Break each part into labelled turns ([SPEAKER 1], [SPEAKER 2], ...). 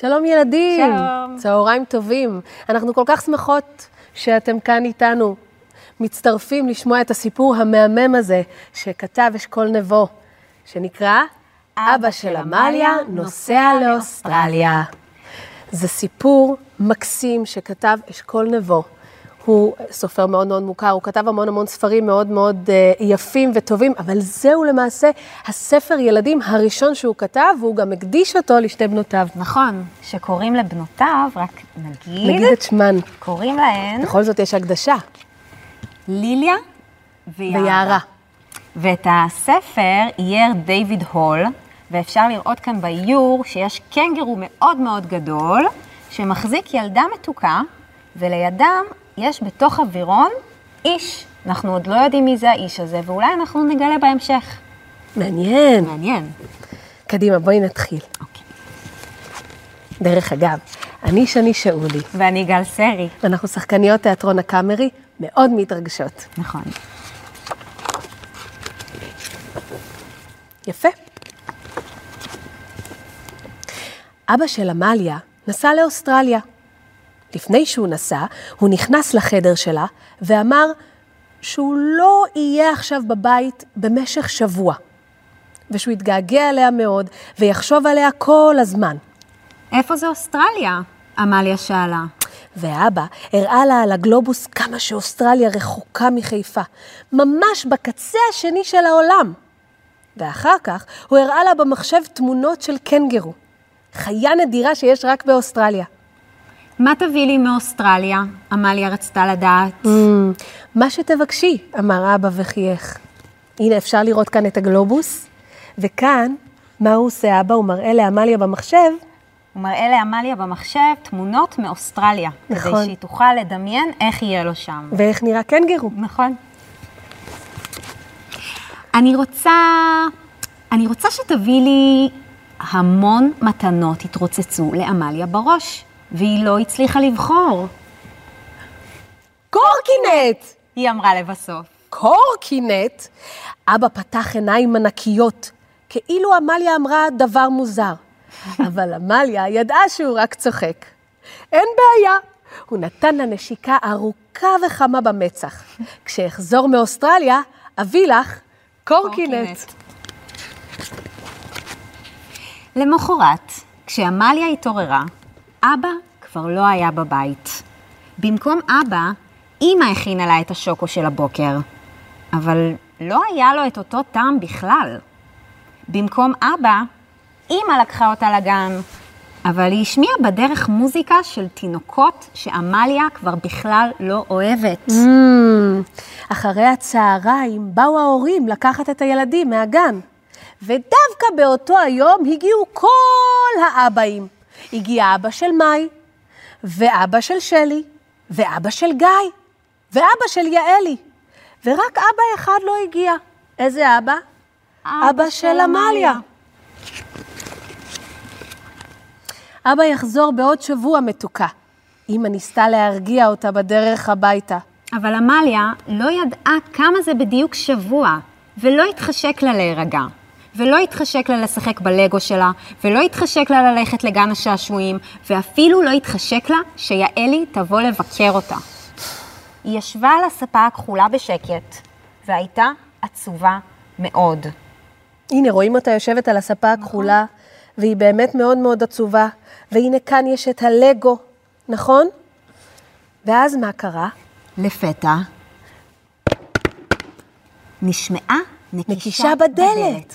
[SPEAKER 1] שלום ילדים.
[SPEAKER 2] שלום.
[SPEAKER 1] צהריים טובים. אנחנו כל כך שמחות שאתם כאן איתנו. מצטרפים לשמוע את הסיפור המהמם הזה שכתב אשכול נבו, שנקרא אבא של עמליה נוסע לאוסטרליה. זה סיפור מקסים שכתב אשכול נבו. הוא סופר מאוד מאוד מוכר, הוא כתב המון המון ספרים מאוד מאוד אה, יפים וטובים, אבל זהו למעשה הספר ילדים הראשון שהוא כתב, והוא גם הקדיש אותו לשתי בנותיו.
[SPEAKER 2] נכון, שקוראים לבנותיו, רק נגיד,
[SPEAKER 1] נגיד את שמן,
[SPEAKER 2] קוראים להן
[SPEAKER 1] בכל זאת יש הקדשה.
[SPEAKER 2] ליליה ויערה.
[SPEAKER 1] ויערה.
[SPEAKER 2] ואת הספר אייר דיוויד הול, ואפשר לראות כאן באיור שיש קנגרו מאוד מאוד גדול, שמחזיק ילדה מתוקה, ולידם יש בתוך אווירון איש. אנחנו עוד לא יודעים מי זה האיש הזה, ואולי אנחנו נגלה בהמשך.
[SPEAKER 1] מעניין.
[SPEAKER 2] מעניין.
[SPEAKER 1] קדימה, בואי נתחיל.
[SPEAKER 2] אוקיי.
[SPEAKER 1] דרך אגב, אני שני שאולי,
[SPEAKER 2] ואני גל סרי.
[SPEAKER 1] ואנחנו שחקניות תיאטרון הקאמרי, מאוד מתרגשות.
[SPEAKER 2] נכון.
[SPEAKER 1] יפה. אבא של עמליה נסע לאוסטרליה. לפני שהוא נסע, הוא נכנס לחדר שלה ואמר שהוא לא יהיה עכשיו בבית במשך שבוע, ושהוא יתגעגע אליה מאוד ויחשוב עליה כל הזמן.
[SPEAKER 2] איפה זה אוסטרליה? עמליה שאלה.
[SPEAKER 1] ואבא הראה לה על הגלובוס כמה שאוסטרליה רחוקה מחיפה, ממש בקצה השני של העולם. ואחר כך הוא הראה לה במחשב תמונות של קנגרו, חיה נדירה שיש רק באוסטרליה.
[SPEAKER 2] מה תביא לי מאוסטרליה? עמליה רצתה לדעת.
[SPEAKER 1] Mm, מה שתבקשי, אמר אבא וחייך. הנה, אפשר לראות כאן את הגלובוס, וכאן, מה הוא עושה אבא? הוא מראה לעמליה במחשב
[SPEAKER 2] הוא מראה לעמליה במחשב תמונות מאוסטרליה.
[SPEAKER 1] נכון.
[SPEAKER 2] כדי שהיא תוכל לדמיין איך יהיה לו שם.
[SPEAKER 1] ואיך נראה קנגרו.
[SPEAKER 2] נכון. אני רוצה... אני רוצה שתביא לי המון מתנות התרוצצו לעמליה בראש, והיא לא הצליחה לבחור.
[SPEAKER 1] קורקינט!
[SPEAKER 2] היא אמרה לבסוף.
[SPEAKER 1] קורקינט? אבא פתח עיניים ענקיות, כאילו עמליה אמרה דבר מוזר. אבל עמליה ידעה שהוא רק צוחק. אין בעיה. הוא נתן לה נשיקה ארוכה וחמה במצח. כשאחזור מאוסטרליה, אביא לך קורקינט.
[SPEAKER 2] למחרת, כשעמליה התעוררה, אבא כבר לא היה בבית. במקום אבא, אימא הכינה לה את השוקו של הבוקר. אבל לא היה לו את אותו טעם בכלל. במקום אבא, אימא לקחה אותה לגן. אבל היא השמיעה בדרך מוזיקה של תינוקות שעמליה כבר בכלל לא אוהבת.
[SPEAKER 1] Mm, אחרי הצהריים באו ההורים לקחת את הילדים מהגן. ודווקא באותו היום הגיעו כל האבאים. הגיע אבא של מאי, ואבא של שלי, ואבא של גיא, ואבא של יעלי. ורק אבא אחד לא הגיע. איזה אבא? אבא של עמליה. אבא יחזור בעוד שבוע מתוקה. אמא ניסתה להרגיע אותה בדרך הביתה.
[SPEAKER 2] אבל עמליה לא ידעה כמה זה בדיוק שבוע, ולא התחשק לה להירגע. ולא התחשק לה לשחק בלגו שלה, ולא התחשק לה ללכת לגן השעשועים, ואפילו לא התחשק לה שיעלי תבוא לבקר אותה. היא ישבה על הספה הכחולה בשקט, והייתה עצובה מאוד.
[SPEAKER 1] הנה, רואים אותה יושבת על הספה הכחולה, והיא באמת מאוד מאוד עצובה. והנה כאן יש את הלגו, נכון? ואז מה קרה?
[SPEAKER 2] לפתע נשמעה נקישה,
[SPEAKER 1] נקישה בדלת.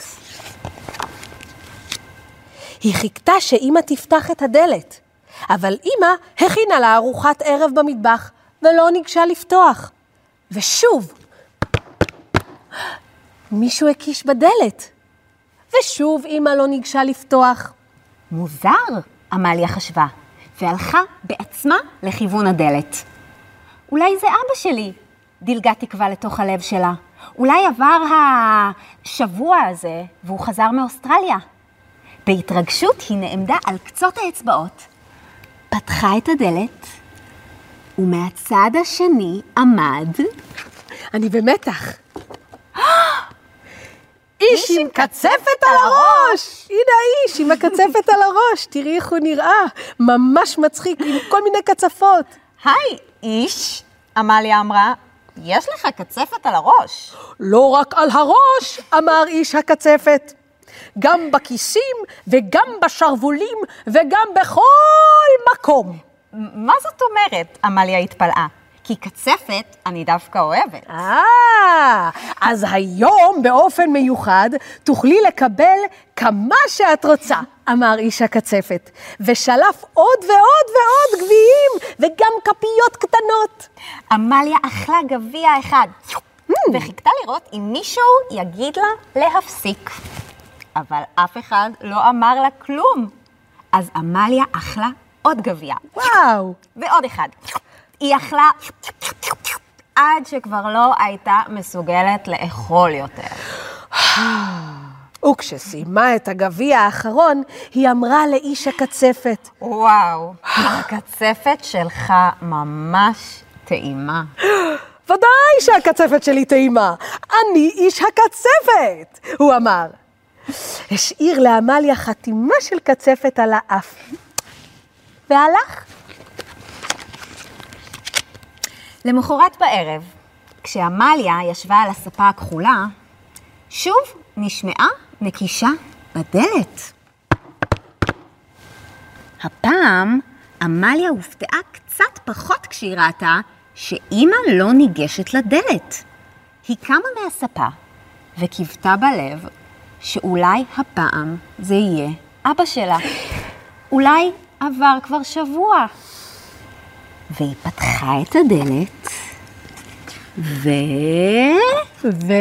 [SPEAKER 1] היא חיכתה שאימא תפתח את הדלת, אבל אימא הכינה לה ארוחת ערב במטבח, ולא ניגשה לפתוח. ושוב, מישהו הקיש בדלת. ושוב אימא לא ניגשה לפתוח.
[SPEAKER 2] מוזר, עמליה חשבה, והלכה בעצמה לכיוון הדלת. אולי זה אבא שלי, דילגה תקווה לתוך הלב שלה. אולי עבר השבוע הזה והוא חזר מאוסטרליה. בהתרגשות היא נעמדה על קצות האצבעות, פתחה את הדלת, ומהצד השני עמד...
[SPEAKER 1] אני במתח. איש עם קצפת על הראש! הנה האיש עם הקצפת על הראש, תראי איך הוא נראה, ממש מצחיק, עם כל מיני קצפות.
[SPEAKER 2] היי, איש, עמליה אמרה, יש לך קצפת על הראש.
[SPEAKER 1] לא רק על הראש, אמר איש הקצפת. גם בכיסים וגם בשרוולים וגם בכל מקום.
[SPEAKER 2] מה זאת אומרת? עמליה התפלאה. כי קצפת אני דווקא אוהבת.
[SPEAKER 1] אה, אז היום באופן מיוחד תוכלי לקבל כמה שאת רוצה, אמר איש הקצפת, ושלף עוד ועוד ועוד גביעים וגם כפיות קטנות.
[SPEAKER 2] עמליה אכלה גביע אחד, וחיכתה לראות אם מישהו יגיד לה להפסיק. אבל אף אחד לא אמר לה כלום. אז עמליה אכלה עוד גביע,
[SPEAKER 1] וואו.
[SPEAKER 2] ועוד אחד. היא אכלה עד שכבר לא הייתה מסוגלת לאכול יותר.
[SPEAKER 1] וכשסיימה את הגביע האחרון, היא אמרה לאיש הקצפת,
[SPEAKER 2] וואו, הקצפת שלך ממש טעימה.
[SPEAKER 1] ודאי שהקצפת שלי טעימה, אני איש הקצפת, הוא אמר. השאיר לעמליה חתימה של קצפת על האף, והלך.
[SPEAKER 2] למחרת בערב, כשעמליה ישבה על הספה הכחולה, שוב נשמעה נקישה בדלת. הפעם עמליה הופתעה קצת פחות כשהיא ראתה שאימא לא ניגשת לדלת. היא קמה מהספה וקיוותה בלב שאולי הפעם זה יהיה אבא שלה. אולי עבר כבר שבוע. והיא פתחה את הדלת, ו...
[SPEAKER 1] ו...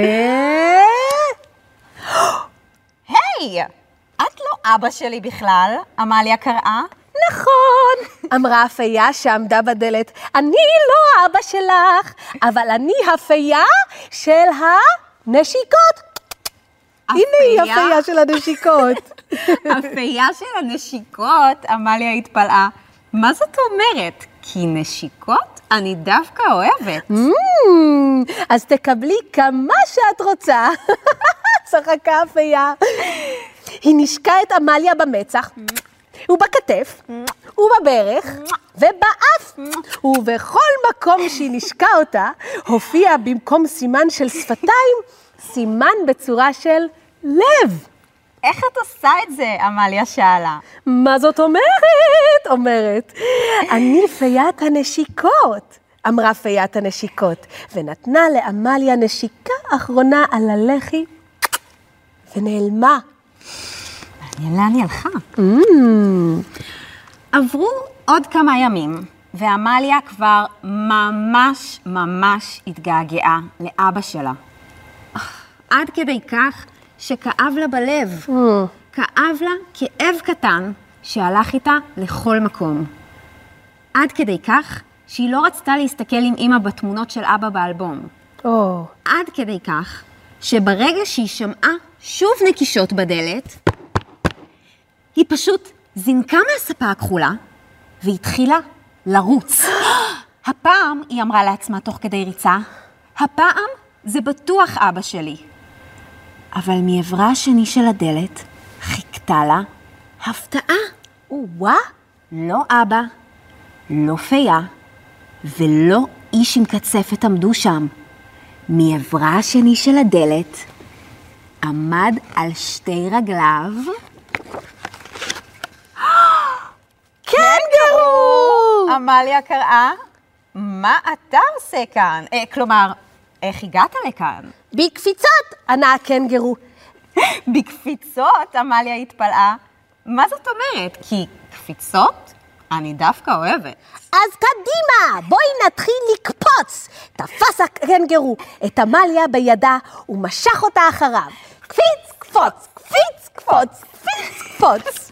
[SPEAKER 2] היי, את לא אבא שלי בכלל, עמליה קראה.
[SPEAKER 1] נכון, אמרה הפייה שעמדה בדלת. אני לא אבא שלך, אבל אני הפייה של הנשיקות. הנה היא
[SPEAKER 2] הפייה?
[SPEAKER 1] של הנשיקות.
[SPEAKER 2] הפייה של הנשיקות, עמליה התפלאה. מה זאת אומרת? כי נשיקות אני דווקא אוהבת.
[SPEAKER 1] Mm, אז תקבלי כמה שאת רוצה. צחקה הפייה. היא נשקה את עמליה במצח, ובכתף, ובברך, ובאף, ובכל מקום שהיא נשקה אותה, הופיע במקום סימן של שפתיים, סימן בצורה של לב.
[SPEAKER 2] איך את עושה את זה? עמליה שאלה.
[SPEAKER 1] מה זאת אומרת? אומרת. אני פיית הנשיקות, אמרה פיית הנשיקות, ונתנה לעמליה נשיקה אחרונה על הלחי, ונעלמה.
[SPEAKER 2] מעניין לאן היא הלכה. עברו עוד כמה ימים, ועמליה כבר ממש ממש התגעגעה לאבא שלה. עד כדי כך שכאב לה בלב. כאב לה כאב קטן שהלך איתה לכל מקום. עד כדי כך שהיא לא רצתה להסתכל עם אימא בתמונות של אבא באלבום.
[SPEAKER 1] או,
[SPEAKER 2] עד כדי כך שברגע שהיא שמעה שוב נקישות בדלת, היא פשוט זינקה מהספה הכחולה והתחילה לרוץ. הפעם, היא אמרה לעצמה תוך כדי ריצה, הפעם זה בטוח אבא שלי. אבל מעברה השני של הדלת חיכתה לה הפתעה.
[SPEAKER 1] וואה,
[SPEAKER 2] לא אבא, לא פייה ולא איש עם קצפת עמדו שם. מעברה השני של הדלת עמד על שתי רגליו
[SPEAKER 1] קנגרו!
[SPEAKER 2] עמליה קראה, מה אתה עושה כאן? אה, כלומר, איך הגעת לכאן?
[SPEAKER 1] בקפיצות, ענה הקנגרו.
[SPEAKER 2] בקפיצות, עמליה התפלאה. מה זאת אומרת? כי קפיצות אני דווקא אוהבת.
[SPEAKER 1] אז קדימה, בואי נתחיל לקפוץ. תפס הקנגרו את עמליה בידה ומשך אותה אחריו. קפיץ, קפוץ, קפיץ, קפוץ, קפיץ, קפוץ.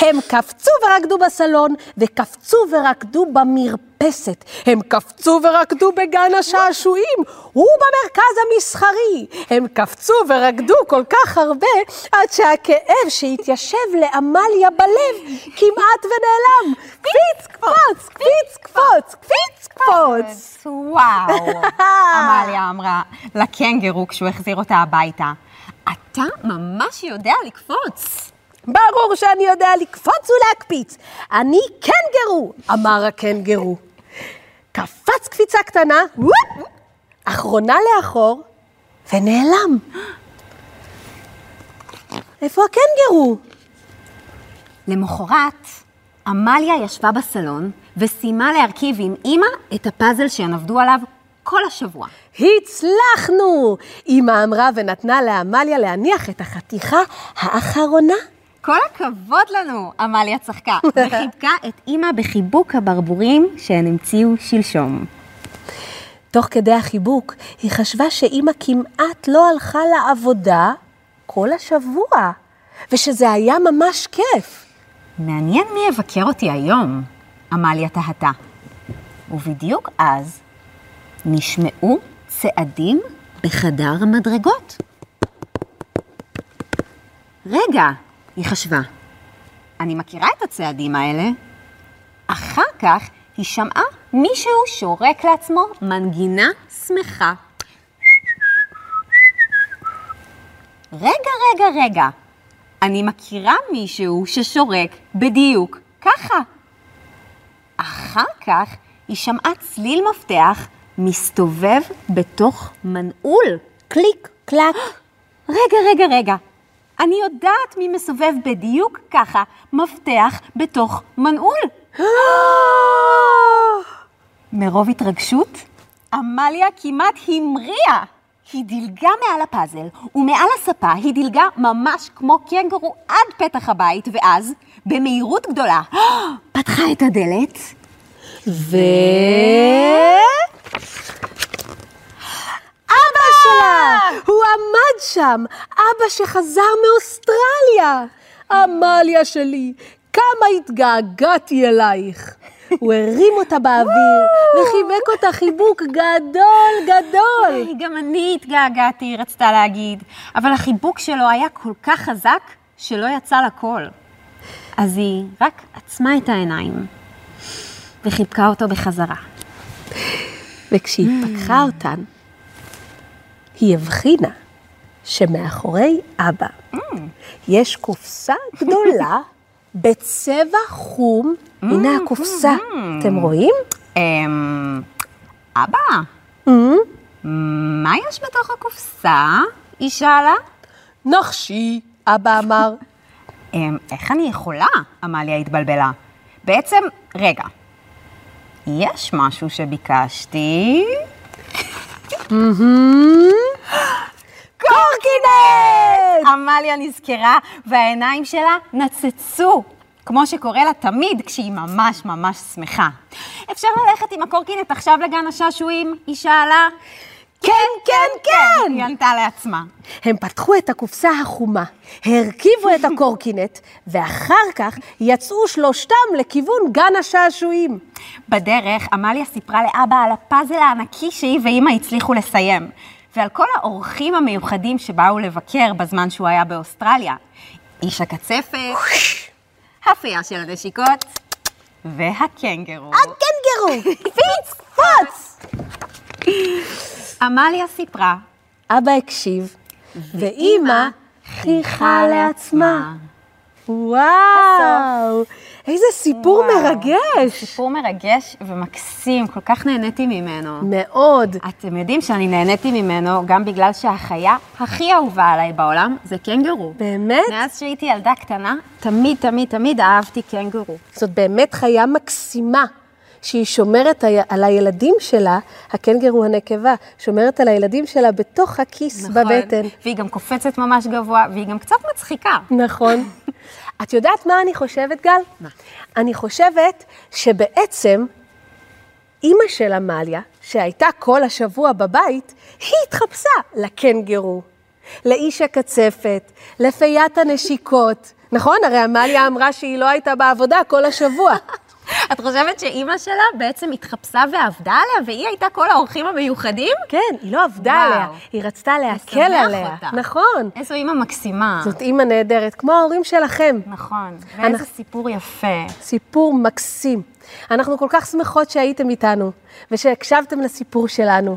[SPEAKER 1] הם קפצו ורקדו בסלון, וקפצו ורקדו במרפסת. הם קפצו ורקדו בגן השעשועים ובמרכז המסחרי. הם קפצו ורקדו כל כך הרבה, עד שהכאב שהתיישב לעמליה בלב כמעט ונעלם. קפיץ, קפוץ, קפיץ, קפוץ, קפיץ, קפוץ.
[SPEAKER 2] וואו, עמליה אמרה לקנגרו כשהוא החזיר אותה הביתה. אתה ממש יודע לקפוץ.
[SPEAKER 1] ברור שאני יודע לקפוץ ולהקפיץ. אני קנגרו, אמר הקנגרו. קפץ קפיצה קטנה, וופ, אחרונה לאחור, ונעלם. איפה הקנגרו?
[SPEAKER 2] למחרת, עמליה ישבה בסלון וסיימה להרכיב עם אימא את הפאזל שהן עבדו עליו כל השבוע.
[SPEAKER 1] הצלחנו! אמא אמרה ונתנה לעמליה להניח את החתיכה האחרונה.
[SPEAKER 2] כל הכבוד לנו, עמליה צחקה, וחיבקה את אימא בחיבוק הברבורים שהן המציאו שלשום.
[SPEAKER 1] תוך כדי החיבוק, היא חשבה שאימא כמעט לא הלכה לעבודה כל השבוע, ושזה היה ממש כיף.
[SPEAKER 2] מעניין מי יבקר אותי היום, עמליה תהתה. ובדיוק אז נשמעו צעדים בחדר המדרגות. רגע, היא חשבה, אני מכירה את הצעדים האלה. אחר כך היא שמעה מישהו שורק לעצמו מנגינה שמחה. רגע, רגע, רגע, אני מכירה מישהו ששורק בדיוק ככה. אחר כך היא שמעה צליל מפתח מסתובב בתוך מנעול.
[SPEAKER 1] קליק, קלק.
[SPEAKER 2] רגע, רגע, רגע. אני יודעת מי מסובב בדיוק ככה מפתח בתוך מנעול. מרוב התרגשות, עמליה כמעט המריאה. היא דילגה מעל הפאזל, ומעל הספה היא דילגה ממש כמו קנגורו עד פתח הבית, ואז, במהירות גדולה, פתחה את הדלת,
[SPEAKER 1] ו... שלה! הוא עמד שם, אבא שחזר מאוסטרליה. עמליה שלי, כמה התגעגעתי אלייך. הוא הרים אותה באוויר וחיבק אותה חיבוק גדול גדול.
[SPEAKER 2] "היי, גם אני התגעגעתי, היא רצתה להגיד, אבל החיבוק שלו היה כל כך חזק, שלא יצא לקול. אז היא רק עצמה את העיניים, וחיבקה אותו בחזרה.
[SPEAKER 1] וכשהיא פקחה אותן, היא הבחינה שמאחורי אבא יש קופסה גדולה בצבע חום. הנה הקופסה, אתם רואים?
[SPEAKER 2] אמ... אבא, מה יש בתוך הקופסה? היא שאלה.
[SPEAKER 1] נחשי, אבא אמר.
[SPEAKER 2] אמ, איך אני יכולה? עמליה התבלבלה. בעצם, רגע, יש משהו שביקשתי?
[SPEAKER 1] קורקינט!
[SPEAKER 2] עמליה נזכרה והעיניים שלה נצצו, כמו שקורה לה תמיד כשהיא ממש ממש שמחה. אפשר ללכת עם הקורקינט עכשיו לגן השעשועים? היא שאלה.
[SPEAKER 1] כן, כן, כן!
[SPEAKER 2] היא ענתה לעצמה.
[SPEAKER 1] הם פתחו את הקופסה החומה, הרכיבו את הקורקינט, ואחר כך יצאו שלושתם לכיוון גן השעשועים.
[SPEAKER 2] בדרך, עמליה סיפרה לאבא על הפאזל הענקי שהיא ואימא הצליחו לסיים, ועל כל האורחים המיוחדים שבאו לבקר בזמן שהוא היה באוסטרליה. איש הקצפת, הפייה של הנשיקות, והקנגרו.
[SPEAKER 1] הקנגרו! פיץ קפוץ!
[SPEAKER 2] עמליה סיפרה,
[SPEAKER 1] אבא הקשיב, ואימא חייכה לעצמה. וואו, איזה סיפור
[SPEAKER 2] וואו.
[SPEAKER 1] מרגש.
[SPEAKER 2] סיפור מרגש ומקסים, כל כך נהניתי ממנו.
[SPEAKER 1] מאוד.
[SPEAKER 2] אתם יודעים שאני נהניתי ממנו גם בגלל שהחיה הכי אהובה עליי בעולם זה קנגורו.
[SPEAKER 1] באמת?
[SPEAKER 2] מאז שהייתי ילדה קטנה, תמיד, תמיד, תמיד אהבתי קנגורו.
[SPEAKER 1] זאת באמת חיה מקסימה, שהיא שומרת על הילדים שלה, הקנגרו הנקבה, שומרת על הילדים שלה בתוך הכיס בבטן.
[SPEAKER 2] נכון. והיא גם קופצת ממש גבוה, והיא גם קצת מצחיקה.
[SPEAKER 1] נכון. את יודעת מה אני חושבת, גל?
[SPEAKER 2] מה?
[SPEAKER 1] אני חושבת שבעצם אימא של עמליה, שהייתה כל השבוע בבית, היא התחפשה לקנגרו, לאיש הקצפת, לפיית הנשיקות. נכון? הרי עמליה אמרה שהיא לא הייתה בעבודה כל השבוע.
[SPEAKER 2] את חושבת שאימא שלה בעצם התחפשה ועבדה עליה, והיא הייתה כל האורחים המיוחדים?
[SPEAKER 1] כן, היא לא עבדה
[SPEAKER 2] וואו.
[SPEAKER 1] עליה, היא רצתה להקל עליה.
[SPEAKER 2] אותה.
[SPEAKER 1] נכון.
[SPEAKER 2] איזו אימא מקסימה.
[SPEAKER 1] זאת אימא נהדרת, כמו ההורים שלכם.
[SPEAKER 2] נכון. ואיזה
[SPEAKER 1] אנחנו-
[SPEAKER 2] סיפור יפה.
[SPEAKER 1] סיפור מקסים. אנחנו כל כך שמחות שהייתם איתנו, ושהקשבתם לסיפור שלנו.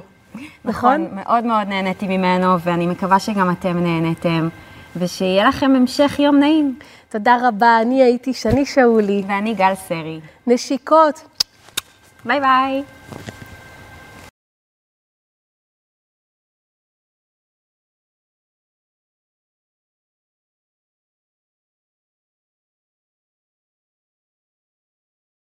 [SPEAKER 1] נכון?
[SPEAKER 2] מאוד מאוד נהניתי ממנו, ואני מקווה שגם אתם נהניתם, ושיהיה לכם המשך יום נעים.
[SPEAKER 1] תודה רבה, אני הייתי שני שאולי.
[SPEAKER 2] ואני גל סרי.
[SPEAKER 1] נשיקות.
[SPEAKER 2] ביי ביי.